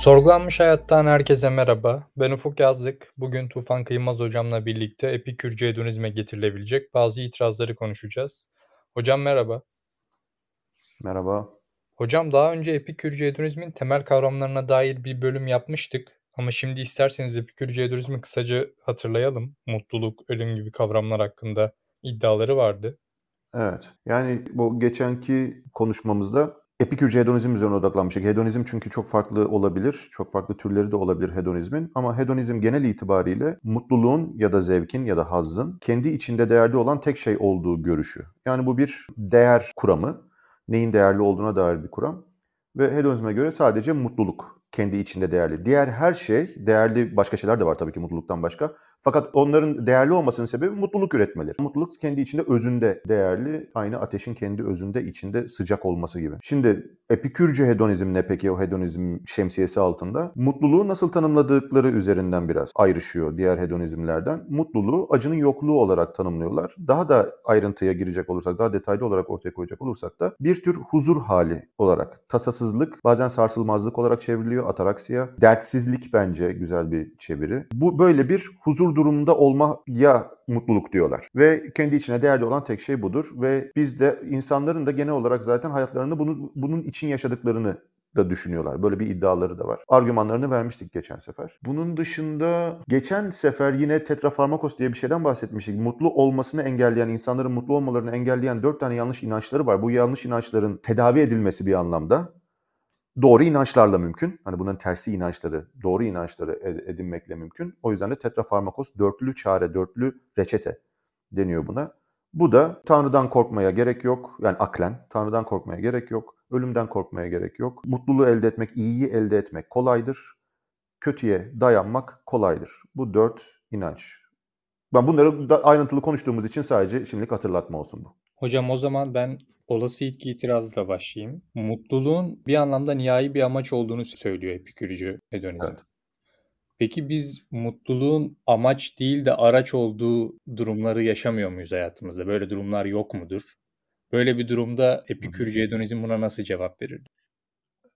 Sorgulanmış Hayattan herkese merhaba. Ben Ufuk Yazdık. Bugün Tufan Kıymaz hocamla birlikte epikürcü hedonizme getirilebilecek bazı itirazları konuşacağız. Hocam merhaba. Merhaba. Hocam daha önce epikürcü hedonizmin temel kavramlarına dair bir bölüm yapmıştık. Ama şimdi isterseniz epikürcü hedonizmi kısaca hatırlayalım. Mutluluk, ölüm gibi kavramlar hakkında iddiaları vardı. Evet. Yani bu geçenki konuşmamızda epikürcü hedonizm üzerine odaklanmıştık. Hedonizm çünkü çok farklı olabilir. Çok farklı türleri de olabilir hedonizmin. Ama hedonizm genel itibariyle mutluluğun ya da zevkin ya da hazzın kendi içinde değerli olan tek şey olduğu görüşü. Yani bu bir değer kuramı. Neyin değerli olduğuna dair bir kuram. Ve hedonizme göre sadece mutluluk kendi içinde değerli. Diğer her şey, değerli başka şeyler de var tabii ki mutluluktan başka. Fakat onların değerli olmasının sebebi mutluluk üretmeleri. Mutluluk kendi içinde özünde değerli, aynı ateşin kendi özünde içinde sıcak olması gibi. Şimdi epikürcü hedonizm ne peki o hedonizm şemsiyesi altında? Mutluluğu nasıl tanımladıkları üzerinden biraz ayrışıyor diğer hedonizmlerden. Mutluluğu acının yokluğu olarak tanımlıyorlar. Daha da ayrıntıya girecek olursak, daha detaylı olarak ortaya koyacak olursak da bir tür huzur hali olarak, tasasızlık, bazen sarsılmazlık olarak çevriliyor çeviriyor ataraksiya. Dertsizlik bence güzel bir çeviri. Bu böyle bir huzur durumunda olmaya mutluluk diyorlar. Ve kendi içine değerli olan tek şey budur. Ve biz de insanların da genel olarak zaten hayatlarında bunu, bunun için yaşadıklarını da düşünüyorlar. Böyle bir iddiaları da var. Argümanlarını vermiştik geçen sefer. Bunun dışında geçen sefer yine tetrafarmakos diye bir şeyden bahsetmiştik. Mutlu olmasını engelleyen, insanların mutlu olmalarını engelleyen dört tane yanlış inançları var. Bu yanlış inançların tedavi edilmesi bir anlamda doğru inançlarla mümkün. Hani bunların tersi inançları, doğru inançları edinmekle mümkün. O yüzden de tetrafarmakos dörtlü çare, dörtlü reçete deniyor buna. Bu da Tanrı'dan korkmaya gerek yok. Yani aklen Tanrı'dan korkmaya gerek yok. Ölümden korkmaya gerek yok. Mutluluğu elde etmek, iyiyi elde etmek kolaydır. Kötüye dayanmak kolaydır. Bu dört inanç. Ben bunları da ayrıntılı konuştuğumuz için sadece şimdilik hatırlatma olsun bu. Hocam o zaman ben olası ilk itirazla başlayayım. Mutluluğun bir anlamda nihai bir amaç olduğunu söylüyor epikürcü hedonizm. Evet. Peki biz mutluluğun amaç değil de araç olduğu durumları yaşamıyor muyuz hayatımızda? Böyle durumlar yok mudur? Böyle bir durumda epikürcü hedonizm buna nasıl cevap verir?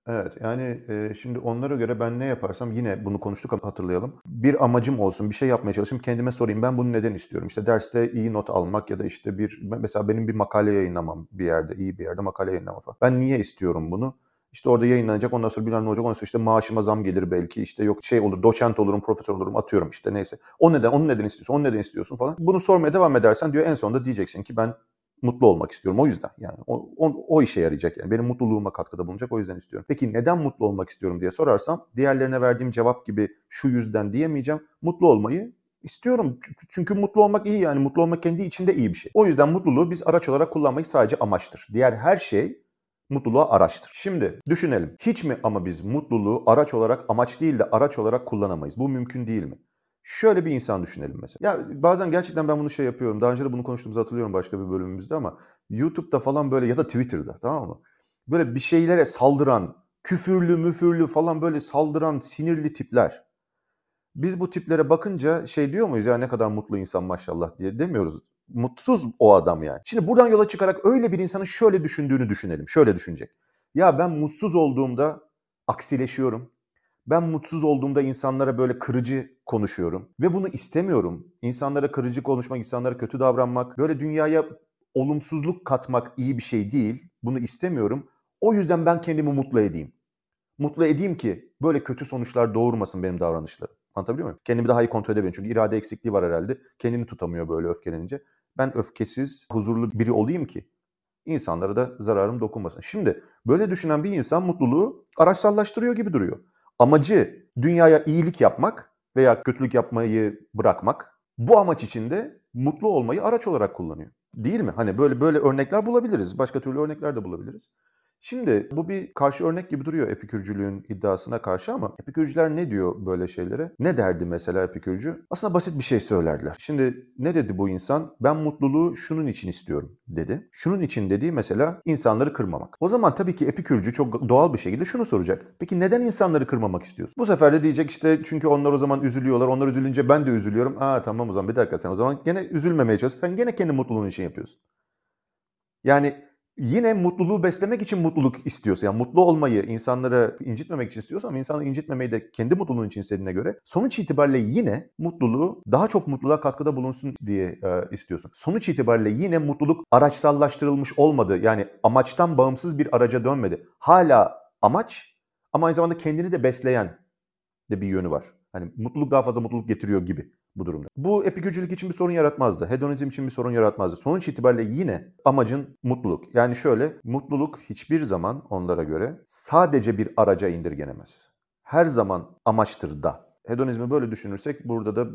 Evet, yani, eee, şimdi onlara göre ben ne yaparsam yine bunu konuştuk hatırlayalım. Bir amacım olsun, bir şey yapmaya çalışayım, kendime sorayım ben bunu neden istiyorum? İşte derste iyi not almak ya da işte bir mesela benim bir makale yayınlamam bir yerde, iyi bir yerde makale yayınlamam falan. Ben niye istiyorum bunu? İşte orada yayınlanacak, ondan sonra bilmem ne olacak, ondan sonra işte maaşıma zam gelir belki, işte yok şey olur, doçent olurum, profesör olurum, atıyorum işte neyse. O neden, onu neden istiyorsun, onu neden istiyorsun falan. Bunu sormaya devam edersen diyor en sonunda diyeceksin ki ben mutlu olmak istiyorum o yüzden yani o, o, o işe yarayacak yani benim mutluluğuma katkıda bulunacak o yüzden istiyorum. Peki neden mutlu olmak istiyorum diye sorarsam diğerlerine verdiğim cevap gibi şu yüzden diyemeyeceğim. Mutlu olmayı istiyorum. Çünkü mutlu olmak iyi yani mutlu olmak kendi içinde iyi bir şey. O yüzden mutluluğu biz araç olarak kullanmayı sadece amaçtır. Diğer her şey mutluluğa araçtır. Şimdi düşünelim. Hiç mi ama biz mutluluğu araç olarak amaç değil de araç olarak kullanamayız? Bu mümkün değil mi? Şöyle bir insan düşünelim mesela. Ya bazen gerçekten ben bunu şey yapıyorum. Daha önce de bunu konuştuğumuzu hatırlıyorum başka bir bölümümüzde ama YouTube'da falan böyle ya da Twitter'da tamam mı? Böyle bir şeylere saldıran, küfürlü müfürlü falan böyle saldıran sinirli tipler. Biz bu tiplere bakınca şey diyor muyuz ya ne kadar mutlu insan maşallah diye demiyoruz. Mutsuz o adam yani. Şimdi buradan yola çıkarak öyle bir insanın şöyle düşündüğünü düşünelim. Şöyle düşünecek. Ya ben mutsuz olduğumda aksileşiyorum ben mutsuz olduğumda insanlara böyle kırıcı konuşuyorum ve bunu istemiyorum. İnsanlara kırıcı konuşmak, insanlara kötü davranmak, böyle dünyaya olumsuzluk katmak iyi bir şey değil. Bunu istemiyorum. O yüzden ben kendimi mutlu edeyim. Mutlu edeyim ki böyle kötü sonuçlar doğurmasın benim davranışlarım. Anlatabiliyor muyum? Kendimi daha iyi kontrol edebiliyorum. Çünkü irade eksikliği var herhalde. Kendini tutamıyor böyle öfkelenince. Ben öfkesiz, huzurlu biri olayım ki insanlara da zararım dokunmasın. Şimdi böyle düşünen bir insan mutluluğu araçsallaştırıyor gibi duruyor amacı dünyaya iyilik yapmak veya kötülük yapmayı bırakmak. Bu amaç için de mutlu olmayı araç olarak kullanıyor. Değil mi? Hani böyle böyle örnekler bulabiliriz. Başka türlü örnekler de bulabiliriz. Şimdi bu bir karşı örnek gibi duruyor epikürcülüğün iddiasına karşı ama epikürcüler ne diyor böyle şeylere? Ne derdi mesela epikürcü? Aslında basit bir şey söylerdiler. Şimdi ne dedi bu insan? Ben mutluluğu şunun için istiyorum dedi. Şunun için dediği mesela insanları kırmamak. O zaman tabii ki epikürcü çok doğal bir şekilde şunu soracak. Peki neden insanları kırmamak istiyorsun? Bu sefer de diyecek işte çünkü onlar o zaman üzülüyorlar. Onlar üzülünce ben de üzülüyorum. Aa tamam o zaman bir dakika sen o zaman gene üzülmemeye çalış. Sen gene kendi mutluluğun için yapıyorsun. Yani yine mutluluğu beslemek için mutluluk istiyorsa, yani mutlu olmayı insanları incitmemek için istiyorsa ama insanı incitmemeyi de kendi mutluluğun için istediğine göre sonuç itibariyle yine mutluluğu daha çok mutluluğa katkıda bulunsun diye e, istiyorsun. Sonuç itibariyle yine mutluluk araçsallaştırılmış olmadı. Yani amaçtan bağımsız bir araca dönmedi. Hala amaç ama aynı zamanda kendini de besleyen de bir yönü var. Hani mutluluk daha fazla mutluluk getiriyor gibi bu durumda. Bu epikürcülük için bir sorun yaratmazdı. Hedonizm için bir sorun yaratmazdı. Sonuç itibariyle yine amacın mutluluk. Yani şöyle mutluluk hiçbir zaman onlara göre sadece bir araca indirgenemez. Her zaman amaçtır da. Hedonizmi böyle düşünürsek burada da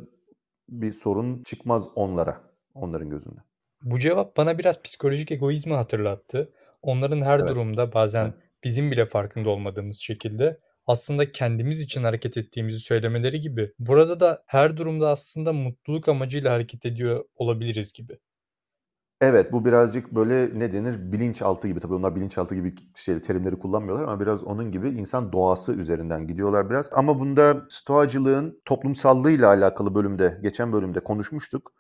bir sorun çıkmaz onlara, onların gözünde. Bu cevap bana biraz psikolojik egoizmi hatırlattı. Onların her Evet. durumda bazen Evet. bizim bile farkında olmadığımız şekilde aslında kendimiz için hareket ettiğimizi söylemeleri gibi burada da her durumda aslında mutluluk amacıyla hareket ediyor olabiliriz gibi. Evet bu birazcık böyle ne denir bilinçaltı gibi tabii onlar bilinçaltı gibi şey terimleri kullanmıyorlar ama biraz onun gibi insan doğası üzerinden gidiyorlar biraz. Ama bunda stoacılığın toplumsallığıyla alakalı bölümde geçen bölümde konuşmuştuk.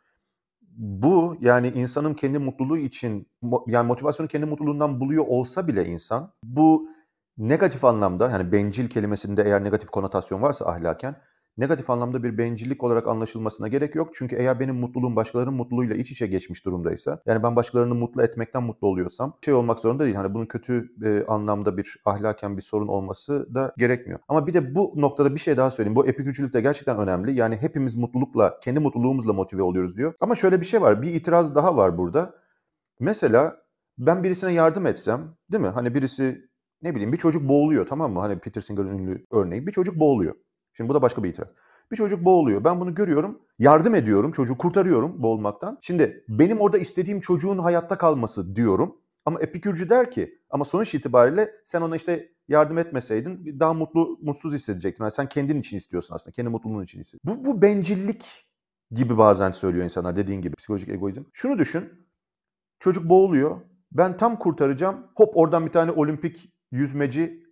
Bu yani insanın kendi mutluluğu için yani motivasyonu kendi mutluluğundan buluyor olsa bile insan bu negatif anlamda yani bencil kelimesinde eğer negatif konotasyon varsa ahlaken negatif anlamda bir bencillik olarak anlaşılmasına gerek yok. Çünkü eğer benim mutluluğum başkalarının mutluluğuyla iç içe geçmiş durumdaysa yani ben başkalarını mutlu etmekten mutlu oluyorsam şey olmak zorunda değil. Hani bunun kötü e, anlamda bir ahlaken bir sorun olması da gerekmiyor. Ama bir de bu noktada bir şey daha söyleyeyim. Bu epikürcülük de gerçekten önemli. Yani hepimiz mutlulukla, kendi mutluluğumuzla motive oluyoruz diyor. Ama şöyle bir şey var. Bir itiraz daha var burada. Mesela ben birisine yardım etsem, değil mi? Hani birisi ne bileyim bir çocuk boğuluyor tamam mı? Hani Peter Singer'ın ünlü örneği. Bir çocuk boğuluyor. Şimdi bu da başka bir itiraz. Bir çocuk boğuluyor. Ben bunu görüyorum. Yardım ediyorum. Çocuğu kurtarıyorum boğulmaktan. Şimdi benim orada istediğim çocuğun hayatta kalması diyorum. Ama epikürcü der ki ama sonuç itibariyle sen ona işte yardım etmeseydin daha mutlu mutsuz hissedecektin. Yani sen kendin için istiyorsun aslında. Kendi mutluluğun için istiyorsun. Bu, bu bencillik gibi bazen söylüyor insanlar dediğin gibi psikolojik egoizm. Şunu düşün. Çocuk boğuluyor. Ben tam kurtaracağım. Hop oradan bir tane olimpik yüzmeci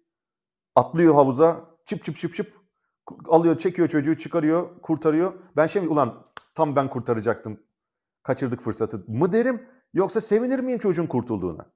atlıyor havuza. Çıp çıp çıp çıp alıyor, çekiyor çocuğu, çıkarıyor, kurtarıyor. Ben şey ulan tam ben kurtaracaktım. Kaçırdık fırsatı mı derim yoksa sevinir miyim çocuğun kurtulduğuna?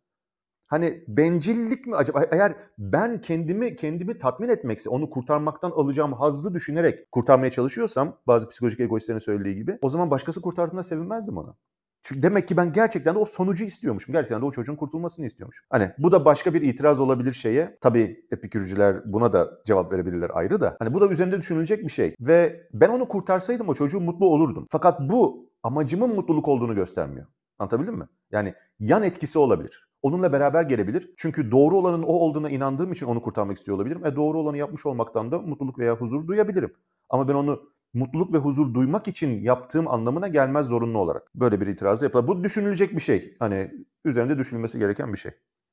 Hani bencillik mi acaba? Eğer ben kendimi kendimi tatmin etmekse, onu kurtarmaktan alacağım hazzı düşünerek kurtarmaya çalışıyorsam, bazı psikolojik egoistlerin söylediği gibi, o zaman başkası kurtardığında sevinmezdim ona. Çünkü demek ki ben gerçekten de o sonucu istiyormuşum. Gerçekten de o çocuğun kurtulmasını istiyormuşum. Hani bu da başka bir itiraz olabilir şeye. Tabii epikürcüler buna da cevap verebilirler ayrı da. Hani bu da üzerinde düşünülecek bir şey. Ve ben onu kurtarsaydım o çocuğu mutlu olurdum. Fakat bu amacımın mutluluk olduğunu göstermiyor. Anlatabildim mi? Yani yan etkisi olabilir. Onunla beraber gelebilir. Çünkü doğru olanın o olduğuna inandığım için onu kurtarmak istiyor olabilirim. E doğru olanı yapmış olmaktan da mutluluk veya huzur duyabilirim. Ama ben onu mutluluk ve huzur duymak için yaptığım anlamına gelmez zorunlu olarak. Böyle bir itirazı yapılır. Bu düşünülecek bir şey. Hani üzerinde düşünülmesi gereken bir şey.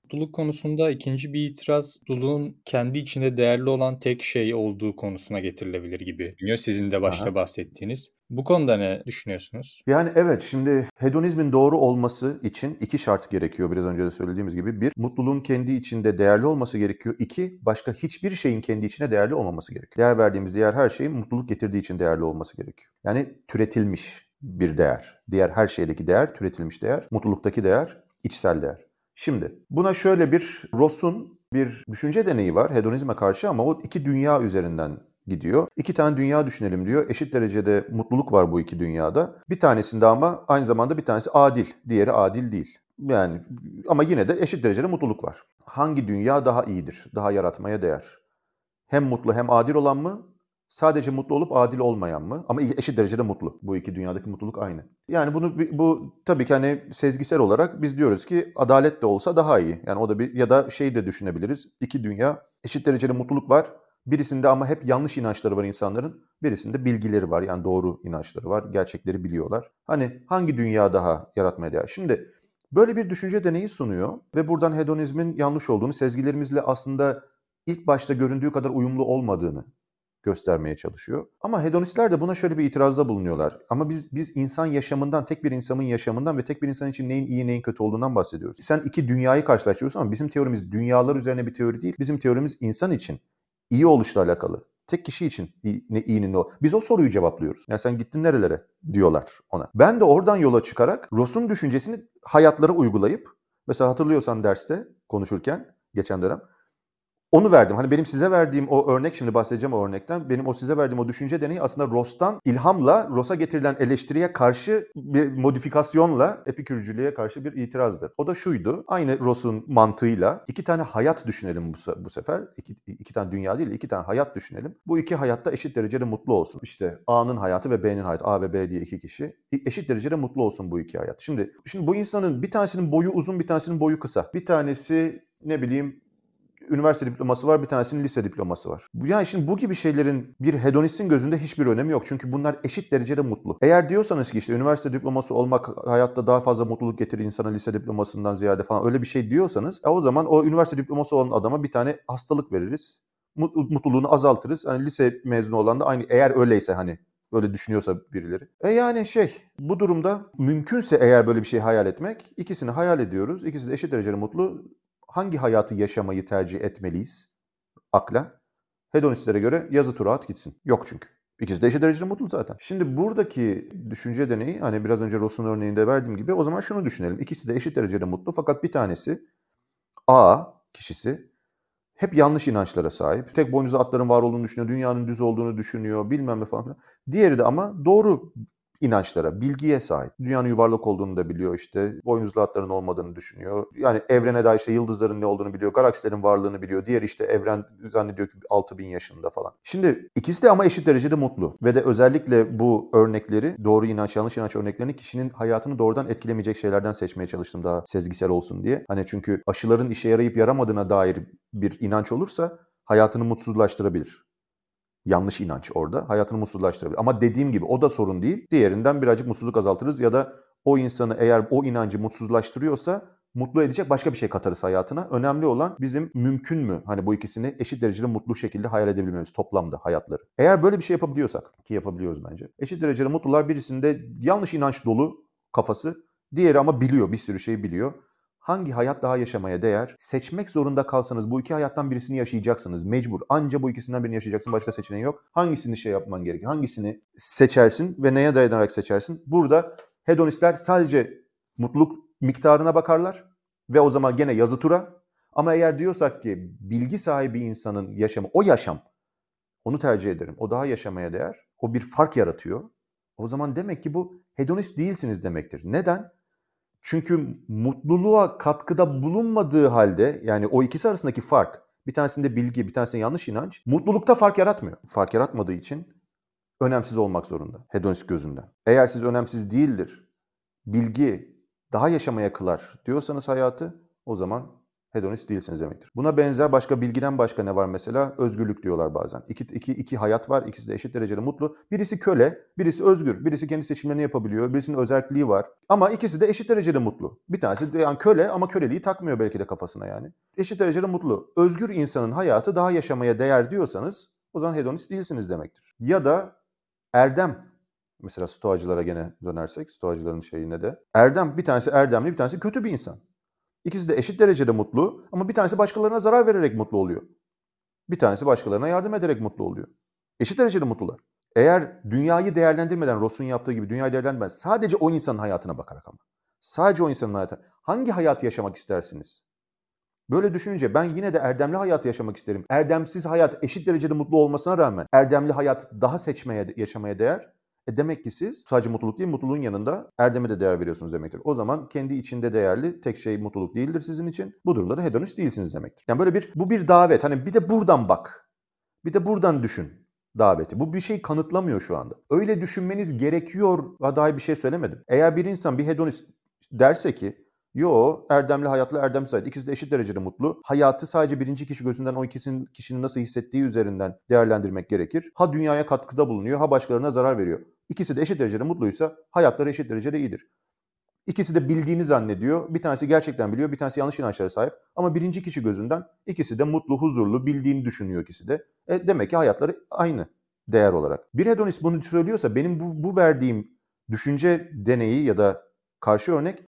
Mutluluk konusunda ikinci bir itiraz mutluluğun kendi içinde değerli olan tek şey olduğu konusuna getirilebilir gibi. Sizin de başta Aha. bahsettiğiniz. Bu konuda ne düşünüyorsunuz? Yani evet şimdi hedonizmin doğru olması için iki şart gerekiyor biraz önce de söylediğimiz gibi. Bir, mutluluğun kendi içinde değerli olması gerekiyor. İki, başka hiçbir şeyin kendi içine değerli olmaması gerekiyor. Değer verdiğimiz diğer her şeyin mutluluk getirdiği için değerli olması gerekiyor. Yani türetilmiş bir değer. Diğer her şeydeki değer türetilmiş değer. Mutluluktaki değer içsel değer. Şimdi buna şöyle bir Ross'un bir düşünce deneyi var hedonizme karşı ama o iki dünya üzerinden gidiyor. İki tane dünya düşünelim diyor. Eşit derecede mutluluk var bu iki dünyada. Bir tanesinde ama aynı zamanda bir tanesi adil, diğeri adil değil. Yani ama yine de eşit derecede mutluluk var. Hangi dünya daha iyidir, daha yaratmaya değer? Hem mutlu hem adil olan mı? Sadece mutlu olup adil olmayan mı? Ama eşit derecede mutlu. Bu iki dünyadaki mutluluk aynı. Yani bunu bu tabii ki hani sezgisel olarak biz diyoruz ki adalet de olsa daha iyi. Yani o da bir ya da şey de düşünebiliriz. İki dünya eşit derecede mutluluk var. Birisinde ama hep yanlış inançları var insanların. Birisinde bilgileri var yani doğru inançları var. Gerçekleri biliyorlar. Hani hangi dünya daha yaratmaya değer? Şimdi Böyle bir düşünce deneyi sunuyor ve buradan hedonizmin yanlış olduğunu, sezgilerimizle aslında ilk başta göründüğü kadar uyumlu olmadığını göstermeye çalışıyor. Ama hedonistler de buna şöyle bir itirazda bulunuyorlar. Ama biz biz insan yaşamından, tek bir insanın yaşamından ve tek bir insan için neyin iyi neyin kötü olduğundan bahsediyoruz. Sen iki dünyayı karşılaştırıyorsun ama bizim teorimiz dünyalar üzerine bir teori değil. Bizim teorimiz insan için iyi oluşla alakalı. Tek kişi için ne iyinin o. Biz o soruyu cevaplıyoruz. Ya sen gittin nerelere diyorlar ona. Ben de oradan yola çıkarak Ross'un düşüncesini hayatlara uygulayıp mesela hatırlıyorsan derste konuşurken geçen dönem onu verdim. Hani benim size verdiğim o örnek şimdi bahsedeceğim o örnekten. Benim o size verdiğim o düşünce deneyi aslında Ross'tan ilhamla Ross'a getirilen eleştiriye karşı bir modifikasyonla epikürcülüğe karşı bir itirazdı. O da şuydu. Aynı Ross'un mantığıyla iki tane hayat düşünelim bu, bu sefer. İki, iki tane dünya değil iki tane hayat düşünelim. Bu iki hayatta eşit derecede mutlu olsun. İşte A'nın hayatı ve B'nin hayatı. A ve B diye iki kişi. Eşit derecede mutlu olsun bu iki hayat. Şimdi şimdi bu insanın bir tanesinin boyu uzun bir tanesinin boyu kısa. Bir tanesi ne bileyim üniversite diploması var, bir tanesinin lise diploması var. Yani şimdi bu gibi şeylerin bir hedonistin gözünde hiçbir önemi yok. Çünkü bunlar eşit derecede mutlu. Eğer diyorsanız ki işte üniversite diploması olmak hayatta daha fazla mutluluk getirir insana lise diplomasından ziyade falan öyle bir şey diyorsanız e o zaman o üniversite diploması olan adama bir tane hastalık veririz. Mutluluğunu azaltırız. Hani lise mezunu olan da aynı eğer öyleyse hani Böyle düşünüyorsa birileri. E yani şey bu durumda mümkünse eğer böyle bir şey hayal etmek ikisini hayal ediyoruz. İkisi de eşit derecede mutlu hangi hayatı yaşamayı tercih etmeliyiz aklen? Hedonistlere göre yazı tura at gitsin. Yok çünkü. İkisi de eşit derecede mutlu zaten. Şimdi buradaki düşünce deneyi hani biraz önce Ross'un örneğinde verdiğim gibi o zaman şunu düşünelim. İkisi de eşit derecede mutlu fakat bir tanesi A kişisi hep yanlış inançlara sahip. Tek boynuzlu atların var olduğunu düşünüyor, dünyanın düz olduğunu düşünüyor, bilmem ne falan filan. Diğeri de ama doğru inançlara, bilgiye sahip. Dünyanın yuvarlak olduğunu da biliyor işte. Boynuzlu atların olmadığını düşünüyor. Yani evrene dair işte yıldızların ne olduğunu biliyor. Galaksilerin varlığını biliyor. Diğer işte evren zannediyor ki 6000 yaşında falan. Şimdi ikisi de ama eşit derecede mutlu. Ve de özellikle bu örnekleri, doğru inanç, yanlış inanç örneklerini kişinin hayatını doğrudan etkilemeyecek şeylerden seçmeye çalıştım daha sezgisel olsun diye. Hani çünkü aşıların işe yarayıp yaramadığına dair bir inanç olursa hayatını mutsuzlaştırabilir yanlış inanç orada. Hayatını mutsuzlaştırabilir. Ama dediğim gibi o da sorun değil. Diğerinden birazcık mutsuzluk azaltırız ya da o insanı eğer o inancı mutsuzlaştırıyorsa mutlu edecek başka bir şey katarız hayatına. Önemli olan bizim mümkün mü hani bu ikisini eşit derecede mutlu şekilde hayal edebilmemiz toplamda hayatları. Eğer böyle bir şey yapabiliyorsak ki yapabiliyoruz bence. Eşit derecede mutlular birisinde yanlış inanç dolu kafası, diğeri ama biliyor bir sürü şey biliyor hangi hayat daha yaşamaya değer? Seçmek zorunda kalsanız bu iki hayattan birisini yaşayacaksınız. Mecbur. Anca bu ikisinden birini yaşayacaksın. Başka seçeneğin yok. Hangisini şey yapman gerekiyor? Hangisini seçersin ve neye dayanarak seçersin? Burada hedonistler sadece mutluluk miktarına bakarlar ve o zaman gene yazı tura. Ama eğer diyorsak ki bilgi sahibi insanın yaşamı, o yaşam, onu tercih ederim. O daha yaşamaya değer. O bir fark yaratıyor. O zaman demek ki bu hedonist değilsiniz demektir. Neden? Çünkü mutluluğa katkıda bulunmadığı halde yani o ikisi arasındaki fark bir tanesinde bilgi bir tanesinde yanlış inanç mutlulukta fark yaratmıyor. Fark yaratmadığı için önemsiz olmak zorunda hedonist gözünden. Eğer siz önemsiz değildir, bilgi daha yaşamaya kılar diyorsanız hayatı o zaman hedonist değilsiniz demektir. Buna benzer başka bilgiden başka ne var mesela? Özgürlük diyorlar bazen. İki, iki, iki hayat var, ikisi de eşit derecede mutlu. Birisi köle, birisi özgür, birisi kendi seçimlerini yapabiliyor, birisinin özelliği var. Ama ikisi de eşit derecede mutlu. Bir tanesi yani köle ama köleliği takmıyor belki de kafasına yani. Eşit derecede mutlu. Özgür insanın hayatı daha yaşamaya değer diyorsanız o zaman hedonist değilsiniz demektir. Ya da erdem mesela stoacılara gene dönersek, stoacıların şeyine de. Erdem, bir tanesi erdemli, bir tanesi kötü bir insan. İkisi de eşit derecede mutlu ama bir tanesi başkalarına zarar vererek mutlu oluyor. Bir tanesi başkalarına yardım ederek mutlu oluyor. Eşit derecede mutlular. Eğer dünyayı değerlendirmeden Ross'un yaptığı gibi dünyayı değerlendirmeden sadece o insanın hayatına bakarak ama. Sadece o insanın hayatı. Hangi hayatı yaşamak istersiniz? Böyle düşününce ben yine de erdemli hayatı yaşamak isterim. Erdemsiz hayat eşit derecede mutlu olmasına rağmen erdemli hayat daha seçmeye, yaşamaya değer. E demek ki siz sadece mutluluk değil mutluluğun yanında erdeme de değer veriyorsunuz demektir. O zaman kendi içinde değerli tek şey mutluluk değildir sizin için. Bu durumda da hedonist değilsiniz demektir. Yani böyle bir bu bir davet. Hani bir de buradan bak. Bir de buradan düşün daveti. Bu bir şey kanıtlamıyor şu anda. Öyle düşünmeniz gerekiyor dair bir şey söylemedim. Eğer bir insan bir hedonist derse ki Yo, erdemli hayatla erdemsiz hayat. İkisi de eşit derecede mutlu. Hayatı sadece birinci kişi gözünden o ikisinin kişinin nasıl hissettiği üzerinden değerlendirmek gerekir. Ha dünyaya katkıda bulunuyor, ha başkalarına zarar veriyor. İkisi de eşit derecede mutluysa hayatları eşit derecede iyidir. İkisi de bildiğini zannediyor. Bir tanesi gerçekten biliyor, bir tanesi yanlış inançlara sahip. Ama birinci kişi gözünden ikisi de mutlu, huzurlu, bildiğini düşünüyor ikisi de. E, demek ki hayatları aynı değer olarak. Bir hedonist bunu söylüyorsa benim bu, bu verdiğim düşünce deneyi ya da karşı örnek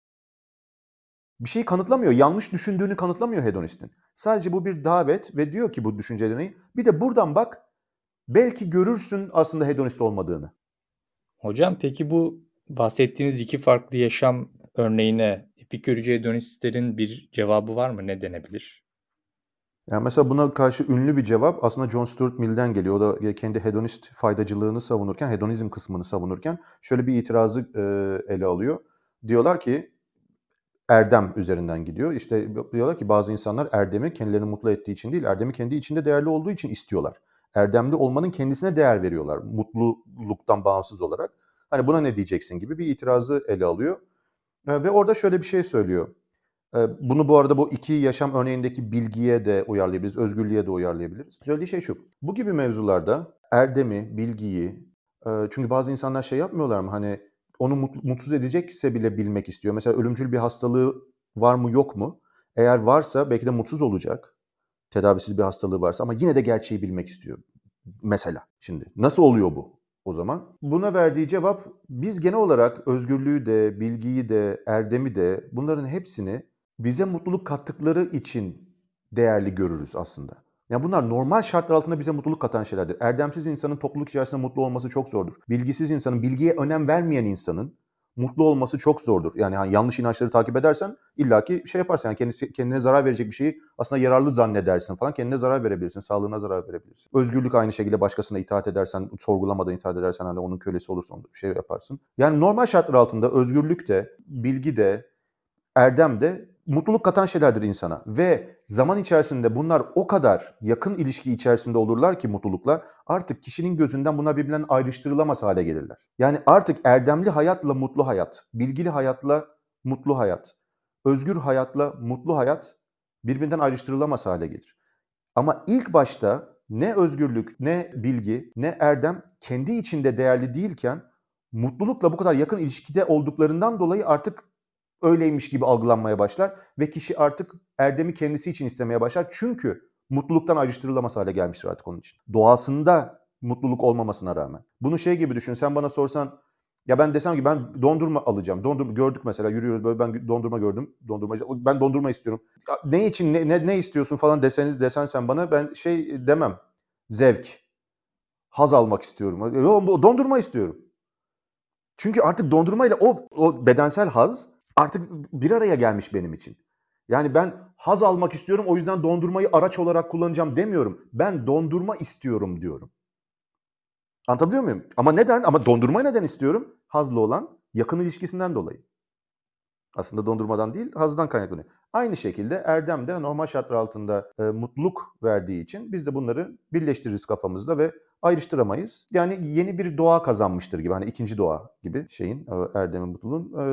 bir şeyi kanıtlamıyor. Yanlış düşündüğünü kanıtlamıyor hedonistin. Sadece bu bir davet ve diyor ki bu düşünce deneyi bir de buradan bak belki görürsün aslında hedonist olmadığını. Hocam peki bu bahsettiğiniz iki farklı yaşam örneğine epikürcü hedonistlerin bir cevabı var mı? Ne denebilir? Yani mesela buna karşı ünlü bir cevap aslında John Stuart Mill'den geliyor. O da kendi hedonist faydacılığını savunurken, hedonizm kısmını savunurken şöyle bir itirazı e, ele alıyor. Diyorlar ki erdem üzerinden gidiyor. İşte diyorlar ki bazı insanlar erdemi kendilerini mutlu ettiği için değil, erdemi kendi içinde değerli olduğu için istiyorlar. Erdemli olmanın kendisine değer veriyorlar mutluluktan bağımsız olarak. Hani buna ne diyeceksin gibi bir itirazı ele alıyor. E, ve orada şöyle bir şey söylüyor. E, bunu bu arada bu iki yaşam örneğindeki bilgiye de uyarlayabiliriz, özgürlüğe de uyarlayabiliriz. Söylediği şey şu. Bu gibi mevzularda erdemi, bilgiyi, e, çünkü bazı insanlar şey yapmıyorlar mı? Hani onu mutsuz edecekse bile bilmek istiyor. Mesela ölümcül bir hastalığı var mı yok mu? Eğer varsa belki de mutsuz olacak. Tedavisiz bir hastalığı varsa ama yine de gerçeği bilmek istiyor. Mesela şimdi nasıl oluyor bu o zaman? Buna verdiği cevap biz genel olarak özgürlüğü de, bilgiyi de, erdemi de bunların hepsini bize mutluluk kattıkları için değerli görürüz aslında. Yani bunlar normal şartlar altında bize mutluluk katan şeylerdir. Erdemsiz insanın topluluk içerisinde mutlu olması çok zordur. Bilgisiz insanın, bilgiye önem vermeyen insanın mutlu olması çok zordur. Yani hani yanlış inançları takip edersen illaki şey yaparsın. Yani kendisi, kendine zarar verecek bir şeyi aslında yararlı zannedersin falan. Kendine zarar verebilirsin, sağlığına zarar verebilirsin. Özgürlük aynı şekilde başkasına itaat edersen, sorgulamadan itaat edersen hani onun kölesi olursan bir şey yaparsın. Yani normal şartlar altında özgürlük de, bilgi de, erdem de mutluluk katan şeylerdir insana ve zaman içerisinde bunlar o kadar yakın ilişki içerisinde olurlar ki mutlulukla artık kişinin gözünden bunlar birbirinden ayrıştırılamaz hale gelirler. Yani artık erdemli hayatla mutlu hayat, bilgili hayatla mutlu hayat, özgür hayatla mutlu hayat birbirinden ayrıştırılamaz hale gelir. Ama ilk başta ne özgürlük, ne bilgi, ne erdem kendi içinde değerli değilken mutlulukla bu kadar yakın ilişkide olduklarından dolayı artık öyleymiş gibi algılanmaya başlar ve kişi artık erdemi kendisi için istemeye başlar. Çünkü mutluluktan ayrıştırılamaz hale gelmiştir artık onun için. Doğasında mutluluk olmamasına rağmen. Bunu şey gibi düşün. Sen bana sorsan ya ben desem ki ben dondurma alacağım. Dondurma gördük mesela yürüyoruz böyle ben dondurma gördüm. Dondurmacı ben dondurma istiyorum. Ne için ne, ne, ne istiyorsun falan deseniz desen sen bana ben şey demem. Zevk. Haz almak istiyorum. Dondurma istiyorum. Çünkü artık dondurmayla o, o bedensel haz artık bir araya gelmiş benim için. Yani ben haz almak istiyorum o yüzden dondurmayı araç olarak kullanacağım demiyorum. Ben dondurma istiyorum diyorum. Anlatabiliyor muyum? Ama neden? Ama dondurma neden istiyorum? Hazlı olan yakın ilişkisinden dolayı. Aslında dondurmadan değil, hazdan kaynaklanıyor. Aynı şekilde Erdem de normal şartlar altında e, mutluluk verdiği için biz de bunları birleştiririz kafamızda ve ayrıştıramayız. Yani yeni bir doğa kazanmıştır gibi. Hani ikinci doğa gibi şeyin, e, Erdem'in mutluluğun. E,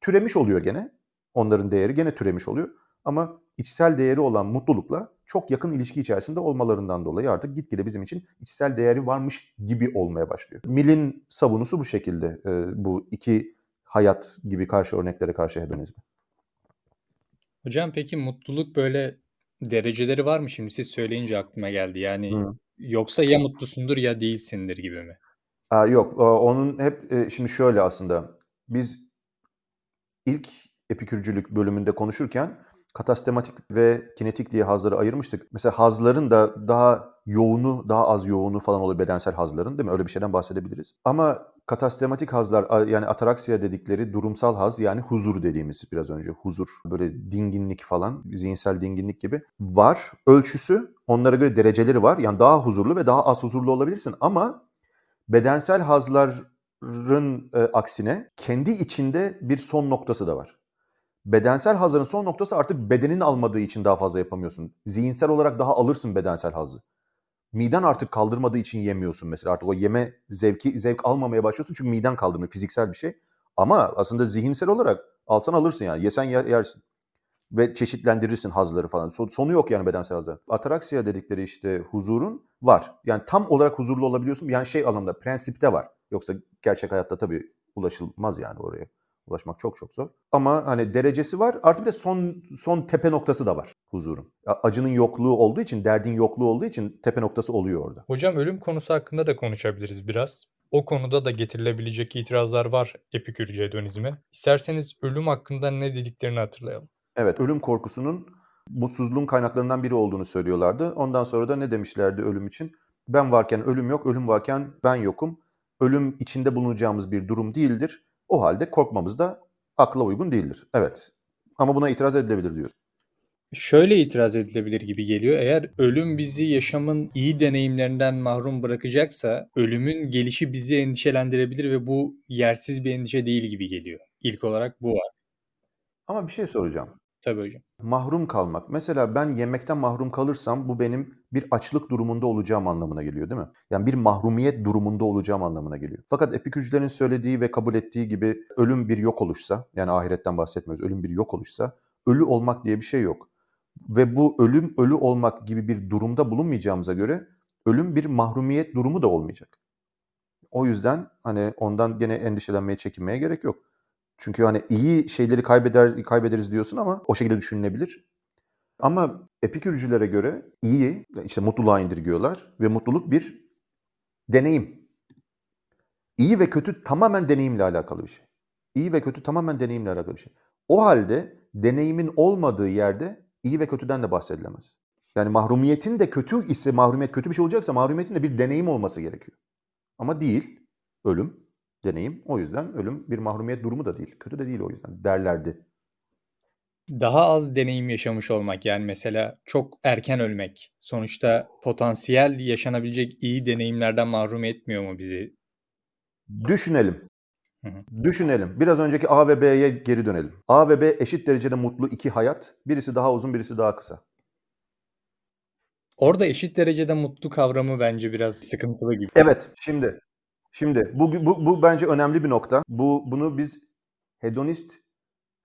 türemiş oluyor gene. Onların değeri gene türemiş oluyor. Ama içsel değeri olan mutlulukla çok yakın ilişki içerisinde olmalarından dolayı artık gitgide bizim için içsel değeri varmış gibi olmaya başlıyor. Mill'in savunusu bu şekilde. E, bu iki hayat gibi karşı örneklere karşı hedonizmi. Hocam peki mutluluk böyle dereceleri var mı? Şimdi siz söyleyince aklıma geldi. Yani Hı. Yoksa ya mutlusundur ya değilsindir gibi mi? Aa, yok onun hep e, şimdi şöyle aslında biz ilk epikürcülük bölümünde konuşurken katastematik ve kinetik diye hazları ayırmıştık. Mesela hazların da daha yoğunu, daha az yoğunu falan olur bedensel hazların değil mi? Öyle bir şeyden bahsedebiliriz. Ama katastematik hazlar yani ataraksiya dedikleri durumsal haz yani huzur dediğimiz biraz önce huzur böyle dinginlik falan zihinsel dinginlik gibi var. Ölçüsü onlara göre dereceleri var. Yani daha huzurlu ve daha az huzurlu olabilirsin ama bedensel hazların e, aksine kendi içinde bir son noktası da var. Bedensel hazların son noktası artık bedenin almadığı için daha fazla yapamıyorsun. Zihinsel olarak daha alırsın bedensel hazı. Miden artık kaldırmadığı için yemiyorsun mesela. Artık o yeme zevki zevk almamaya başlıyorsun çünkü miden kaldırmıyor. Fiziksel bir şey. Ama aslında zihinsel olarak alsan alırsın yani. Yesen yer, yersin. Ve çeşitlendirirsin hazları falan. Sonu yok yani bedensel hazlar. Ataraksiya dedikleri işte huzurun var. Yani tam olarak huzurlu olabiliyorsun. Yani şey anlamda prensipte var. Yoksa gerçek hayatta tabii ulaşılmaz yani oraya. Ulaşmak çok çok zor. Ama hani derecesi var. Artı bir de son son tepe noktası da var huzurun. Acının yokluğu olduğu için, derdin yokluğu olduğu için tepe noktası oluyor orada. Hocam ölüm konusu hakkında da konuşabiliriz biraz. O konuda da getirilebilecek itirazlar var epikürcü hedonizme. İsterseniz ölüm hakkında ne dediklerini hatırlayalım. Evet, ölüm korkusunun mutsuzluğun kaynaklarından biri olduğunu söylüyorlardı. Ondan sonra da ne demişlerdi ölüm için? Ben varken ölüm yok, ölüm varken ben yokum. Ölüm içinde bulunacağımız bir durum değildir. O halde korkmamız da akla uygun değildir. Evet. Ama buna itiraz edilebilir diyor. Şöyle itiraz edilebilir gibi geliyor. Eğer ölüm bizi yaşamın iyi deneyimlerinden mahrum bırakacaksa ölümün gelişi bizi endişelendirebilir ve bu yersiz bir endişe değil gibi geliyor. İlk olarak bu var. Ama bir şey soracağım. Tabii hocam. Mahrum kalmak. Mesela ben yemekten mahrum kalırsam bu benim bir açlık durumunda olacağım anlamına geliyor değil mi? Yani bir mahrumiyet durumunda olacağım anlamına geliyor. Fakat epikürcülerin söylediği ve kabul ettiği gibi ölüm bir yok oluşsa, yani ahiretten bahsetmiyoruz, ölüm bir yok oluşsa, ölü olmak diye bir şey yok. Ve bu ölüm ölü olmak gibi bir durumda bulunmayacağımıza göre ölüm bir mahrumiyet durumu da olmayacak. O yüzden hani ondan gene endişelenmeye, çekinmeye gerek yok. Çünkü hani iyi şeyleri kaybeder kaybederiz diyorsun ama o şekilde düşünülebilir. Ama epikürcülere göre iyi, işte mutluluğa indirgiyorlar ve mutluluk bir deneyim. İyi ve kötü tamamen deneyimle alakalı bir şey. İyi ve kötü tamamen deneyimle alakalı bir şey. O halde deneyimin olmadığı yerde iyi ve kötüden de bahsedilemez. Yani mahrumiyetin de kötü ise mahrumiyet kötü bir şey olacaksa mahrumiyetin de bir deneyim olması gerekiyor. Ama değil. Ölüm deneyim. O yüzden ölüm bir mahrumiyet durumu da değil. Kötü de değil o yüzden derlerdi. Daha az deneyim yaşamış olmak yani mesela çok erken ölmek sonuçta potansiyel yaşanabilecek iyi deneyimlerden mahrum etmiyor mu bizi? Düşünelim. Hı hı. Düşünelim. Biraz önceki A ve B'ye geri dönelim. A ve B eşit derecede mutlu iki hayat. Birisi daha uzun, birisi daha kısa. Orada eşit derecede mutlu kavramı bence biraz sıkıntılı gibi. Evet, şimdi Şimdi bu, bu, bu bence önemli bir nokta. Bu Bunu biz hedonist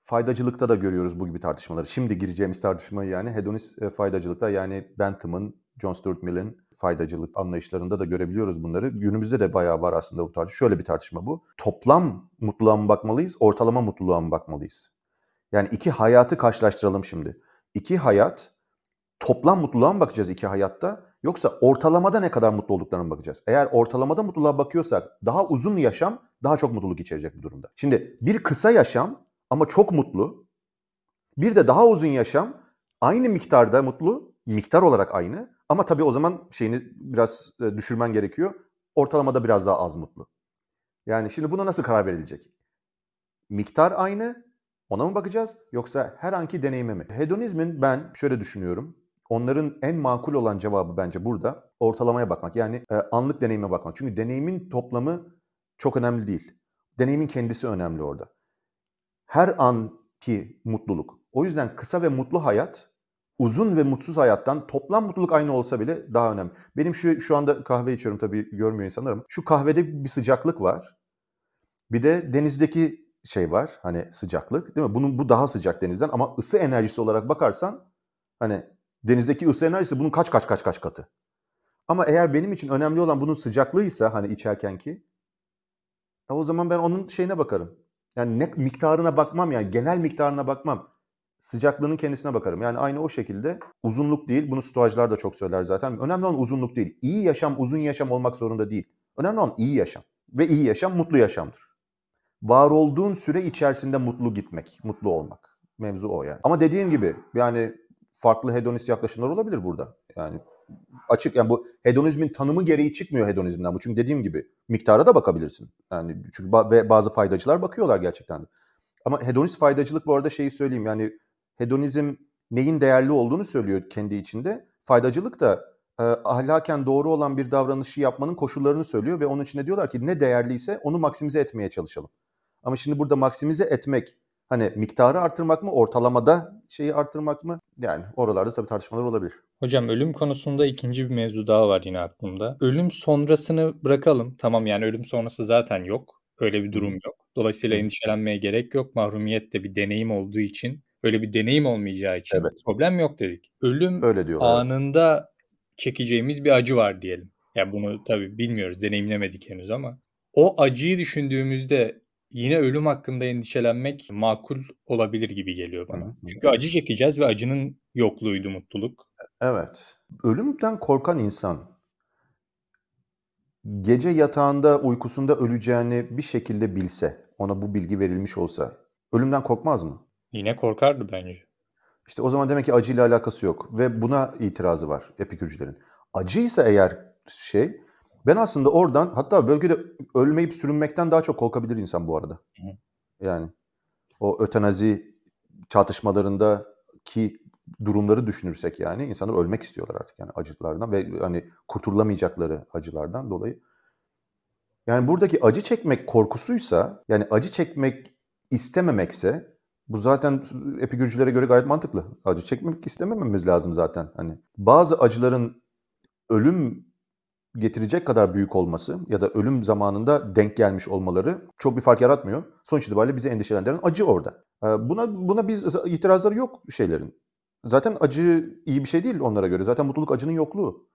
faydacılıkta da görüyoruz bu gibi tartışmaları. Şimdi gireceğimiz tartışmayı yani hedonist e, faydacılıkta yani Bentham'ın, John Stuart Mill'in faydacılık anlayışlarında da görebiliyoruz bunları. Günümüzde de bayağı var aslında bu tartışma. Şöyle bir tartışma bu. Toplam mutluluğa mı bakmalıyız, ortalama mutluluğa mı bakmalıyız? Yani iki hayatı karşılaştıralım şimdi. İki hayat, toplam mutluluğa mı bakacağız iki hayatta? Yoksa ortalamada ne kadar mutlu olduklarına bakacağız. Eğer ortalamada mutluluğa bakıyorsak daha uzun yaşam daha çok mutluluk içerecek bir durumda. Şimdi bir kısa yaşam ama çok mutlu. Bir de daha uzun yaşam aynı miktarda mutlu, miktar olarak aynı ama tabii o zaman şeyini biraz e, düşürmen gerekiyor. Ortalamada biraz daha az mutlu. Yani şimdi buna nasıl karar verilecek? Miktar aynı, ona mı bakacağız yoksa her anki deneyime mi? Hedonizmin ben şöyle düşünüyorum. Onların en makul olan cevabı bence burada ortalamaya bakmak. Yani e, anlık deneyime bakmak. Çünkü deneyimin toplamı çok önemli değil. Deneyimin kendisi önemli orada. Her anki mutluluk. O yüzden kısa ve mutlu hayat uzun ve mutsuz hayattan toplam mutluluk aynı olsa bile daha önemli. Benim şu şu anda kahve içiyorum tabii görmüyor insanlar ama şu kahvede bir sıcaklık var. Bir de denizdeki şey var hani sıcaklık değil mi? Bunun bu daha sıcak denizden ama ısı enerjisi olarak bakarsan hani Denizdeki ısı enerjisi bunun kaç kaç kaç kaç katı. Ama eğer benim için önemli olan bunun sıcaklığıysa hani içerken ki e o zaman ben onun şeyine bakarım. Yani ne miktarına bakmam yani genel miktarına bakmam. Sıcaklığının kendisine bakarım. Yani aynı o şekilde uzunluk değil. Bunu stoacılar da çok söyler zaten. Önemli olan uzunluk değil. İyi yaşam uzun yaşam olmak zorunda değil. Önemli olan iyi yaşam. Ve iyi yaşam mutlu yaşamdır. Var olduğun süre içerisinde mutlu gitmek, mutlu olmak. Mevzu o yani. Ama dediğim gibi yani farklı hedonist yaklaşımlar olabilir burada. Yani açık yani bu hedonizmin tanımı gereği çıkmıyor hedonizmden bu. Çünkü dediğim gibi miktara da bakabilirsin. Yani çünkü ba- ve bazı faydacılar bakıyorlar gerçekten. Ama hedonist faydacılık bu arada şeyi söyleyeyim yani hedonizm neyin değerli olduğunu söylüyor kendi içinde. Faydacılık da e, ahlaken doğru olan bir davranışı yapmanın koşullarını söylüyor ve onun içinde diyorlar ki ne değerliyse onu maksimize etmeye çalışalım. Ama şimdi burada maksimize etmek Hani miktarı artırmak mı, ortalamada şeyi artırmak mı? Yani oralarda tabii tartışmalar olabilir. Hocam ölüm konusunda ikinci bir mevzu daha var yine aklımda. Ölüm sonrasını bırakalım. Tamam yani ölüm sonrası zaten yok. Öyle bir durum yok. Dolayısıyla endişelenmeye gerek yok. Mahrumiyet de bir deneyim olduğu için, öyle bir deneyim olmayacağı için evet. problem yok dedik. Ölüm Öyle diyorlar. anında çekeceğimiz bir acı var diyelim. Ya yani bunu tabii bilmiyoruz, deneyimlemedik henüz ama o acıyı düşündüğümüzde yine ölüm hakkında endişelenmek makul olabilir gibi geliyor Hı bana. hı. Çünkü acı çekeceğiz ve acının yokluğuydu mutluluk. Evet. Ölümden korkan insan gece yatağında uykusunda öleceğini bir şekilde bilse, ona bu bilgi verilmiş olsa ölümden korkmaz mı? Yine korkardı bence. İşte o zaman demek ki acıyla alakası yok ve buna itirazı var epikürcülerin. Acıysa eğer şey ben aslında oradan hatta bölgede ölmeyip sürünmekten daha çok korkabilir insan bu arada. Yani o ötenazi çatışmalarındaki durumları düşünürsek yani insanlar ölmek istiyorlar artık yani acılardan ve hani kurtulamayacakları acılardan dolayı. Yani buradaki acı çekmek korkusuysa yani acı çekmek istememekse bu zaten epigürcülere göre gayet mantıklı. Acı çekmek istemememiz lazım zaten. Hani bazı acıların ölüm getirecek kadar büyük olması ya da ölüm zamanında denk gelmiş olmaları çok bir fark yaratmıyor. Sonuç itibariyle bizi endişelendiren acı orada. Ee, Buna buna biz itirazları yok şeylerin. Zaten acı iyi bir şey değil onlara göre. Zaten mutluluk acının yokluğu.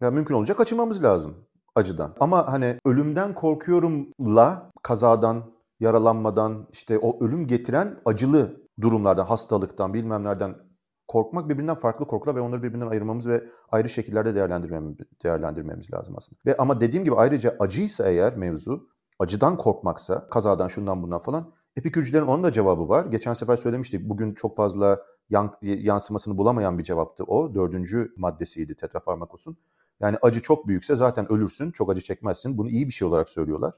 Ya mümkün olacak kaçınmamız lazım acıdan. Ama hani ölümden korkuyorumla kazadan, yaralanmadan, işte o ölüm getiren acılı durumlardan, hastalıktan, bilmem nereden korkmak birbirinden farklı korkular ve onları birbirinden ayırmamız ve ayrı şekillerde değerlendirmemiz, değerlendirmemiz lazım aslında. Ve ama dediğim gibi ayrıca acıysa eğer mevzu, acıdan korkmaksa, kazadan şundan bundan falan, epikürcülerin onun da cevabı var. Geçen sefer söylemiştik, bugün çok fazla yan, yansımasını bulamayan bir cevaptı o. Dördüncü maddesiydi tetrafarmakos'un. Yani acı çok büyükse zaten ölürsün, çok acı çekmezsin. Bunu iyi bir şey olarak söylüyorlar.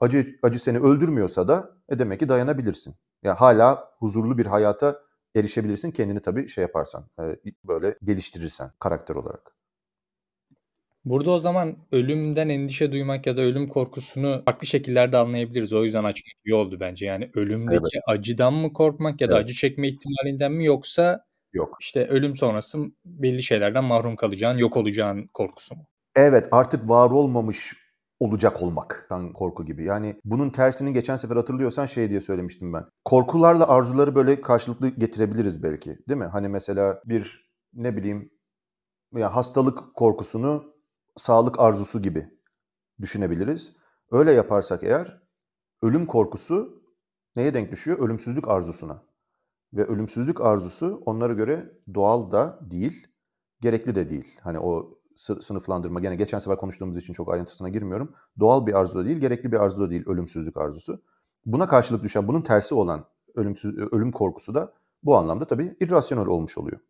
Acı acı seni öldürmüyorsa da e demek ki dayanabilirsin. Yani hala huzurlu bir hayata erişebilirsin kendini tabii şey yaparsan, e, böyle geliştirirsen karakter olarak. Burada o zaman ölümden endişe duymak ya da ölüm korkusunu farklı şekillerde anlayabiliriz. O yüzden açmak iyi oldu bence. Yani ölümdeki Evet. acıdan mı korkmak ya da Evet. acı çekme ihtimalinden mi yoksa Yok. işte ölüm sonrası belli şeylerden mahrum kalacağın, yok olacağın korkusu mu? Evet, artık var olmamış olacak olmaktan korku gibi. Yani bunun tersini geçen sefer hatırlıyorsan şey diye söylemiştim ben. Korkularla arzuları böyle karşılıklı getirebiliriz belki, değil mi? Hani mesela bir ne bileyim ya hastalık korkusunu sağlık arzusu gibi düşünebiliriz. Öyle yaparsak eğer ölüm korkusu neye denk düşüyor? Ölümsüzlük arzusuna. Ve ölümsüzlük arzusu onlara göre doğal da değil, gerekli de değil. Hani o sınıflandırma gene geçen sefer konuştuğumuz için çok ayrıntısına girmiyorum. Doğal bir arzu da değil, gerekli bir arzu da değil ölümsüzlük arzusu. Buna karşılık düşen, bunun tersi olan ölümsüz ölüm korkusu da bu anlamda tabii irrasyonel olmuş oluyor.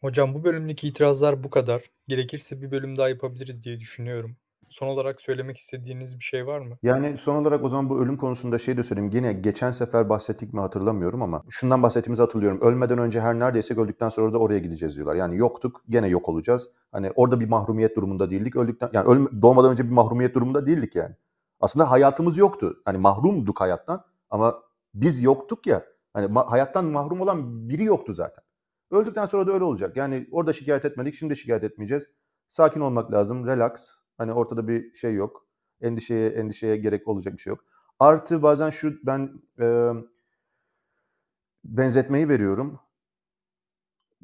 Hocam bu bölümdeki itirazlar bu kadar. Gerekirse bir bölüm daha yapabiliriz diye düşünüyorum. Son olarak söylemek istediğiniz bir şey var mı? Yani son olarak o zaman bu ölüm konusunda şey de söyleyeyim. Yine geçen sefer bahsettik mi hatırlamıyorum ama şundan bahsettiğimizi hatırlıyorum. Ölmeden önce her neredeyse öldükten sonra da oraya gideceğiz diyorlar. Yani yoktuk gene yok olacağız. Hani orada bir mahrumiyet durumunda değildik. Öldükten yani ölme, doğmadan önce bir mahrumiyet durumunda değildik yani. Aslında hayatımız yoktu. Hani mahrumduk hayattan ama biz yoktuk ya. Hani ma- hayattan mahrum olan biri yoktu zaten. Öldükten sonra da öyle olacak. Yani orada şikayet etmedik, şimdi şikayet etmeyeceğiz. Sakin olmak lazım, relax. Hani ortada bir şey yok. Endişeye endişeye gerek olacak bir şey yok. Artı bazen şu ben e, benzetmeyi veriyorum.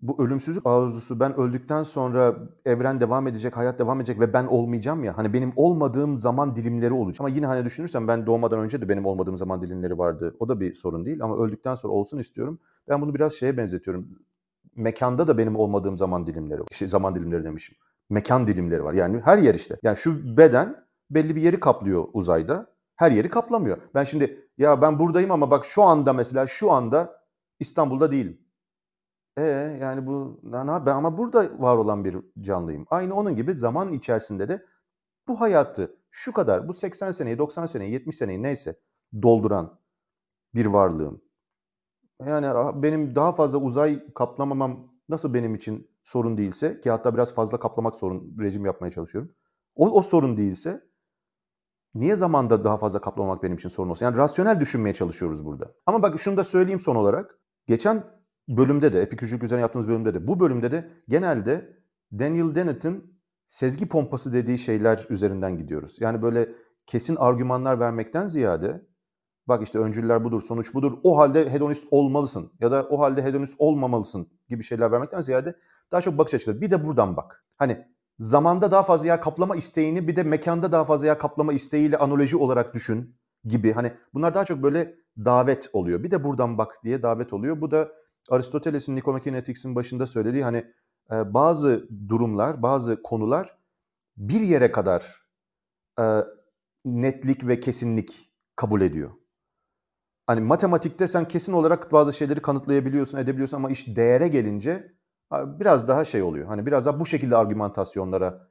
Bu ölümsüzlük arzusu ben öldükten sonra evren devam edecek, hayat devam edecek ve ben olmayacağım ya. Hani benim olmadığım zaman dilimleri olacak. Ama yine hani düşünürsem ben doğmadan önce de benim olmadığım zaman dilimleri vardı. O da bir sorun değil ama öldükten sonra olsun istiyorum. Ben bunu biraz şeye benzetiyorum. Mekanda da benim olmadığım zaman dilimleri. Şey, zaman dilimleri demişim. Mekan dilimleri var. Yani her yer işte. Yani şu beden belli bir yeri kaplıyor uzayda. Her yeri kaplamıyor. Ben şimdi ya ben buradayım ama bak şu anda mesela şu anda İstanbul'da değilim. E yani bu ben ama burada var olan bir canlıyım. Aynı onun gibi zaman içerisinde de bu hayatı şu kadar bu 80 seneyi 90 seneyi 70 seneyi neyse dolduran bir varlığım. Yani benim daha fazla uzay kaplamamam nasıl benim için sorun değilse ki hatta biraz fazla kaplamak sorun rejim yapmaya çalışıyorum. O, o sorun değilse niye zamanda daha fazla kaplamak benim için sorun olsun? Yani rasyonel düşünmeye çalışıyoruz burada. Ama bak şunu da söyleyeyim son olarak. Geçen bölümde de, epikürcülük üzerine yaptığımız bölümde de, bu bölümde de genelde Daniel Dennett'in sezgi pompası dediği şeyler üzerinden gidiyoruz. Yani böyle kesin argümanlar vermekten ziyade bak işte öncüller budur, sonuç budur, o halde hedonist olmalısın ya da o halde hedonist olmamalısın gibi şeyler vermekten ziyade daha çok bakış açıları. Bir de buradan bak. Hani zamanda daha fazla yer kaplama isteğini bir de mekanda daha fazla yer kaplama isteğiyle analoji olarak düşün. gibi hani bunlar daha çok böyle davet oluyor. Bir de buradan bak diye davet oluyor. Bu da Aristoteles'in Nicomacheanetics'in başında söylediği hani e, bazı durumlar, bazı konular bir yere kadar e, netlik ve kesinlik kabul ediyor. Hani matematikte sen kesin olarak bazı şeyleri kanıtlayabiliyorsun, edebiliyorsun ama iş değere gelince biraz daha şey oluyor. Hani biraz daha bu şekilde argümantasyonlara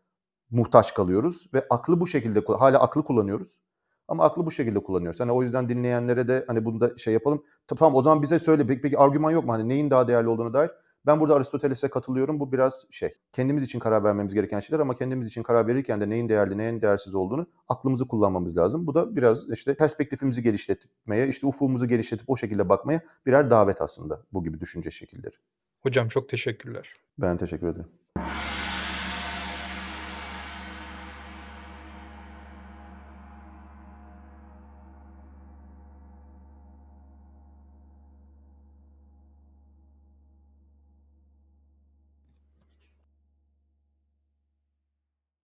muhtaç kalıyoruz ve aklı bu şekilde hala aklı kullanıyoruz. Ama aklı bu şekilde kullanıyoruz. Hani o yüzden dinleyenlere de hani bunda şey yapalım. Tamam o zaman bize söyle peki, peki argüman yok mu? Hani neyin daha değerli olduğunu dair. Ben burada Aristoteles'e katılıyorum. Bu biraz şey. Kendimiz için karar vermemiz gereken şeyler ama kendimiz için karar verirken de neyin değerli, neyin değersiz olduğunu aklımızı kullanmamız lazım. Bu da biraz işte perspektifimizi genişletmeye, işte ufumuzu genişletip o şekilde bakmaya birer davet aslında bu gibi düşünce şekilleri. Hocam çok teşekkürler. Ben teşekkür ederim.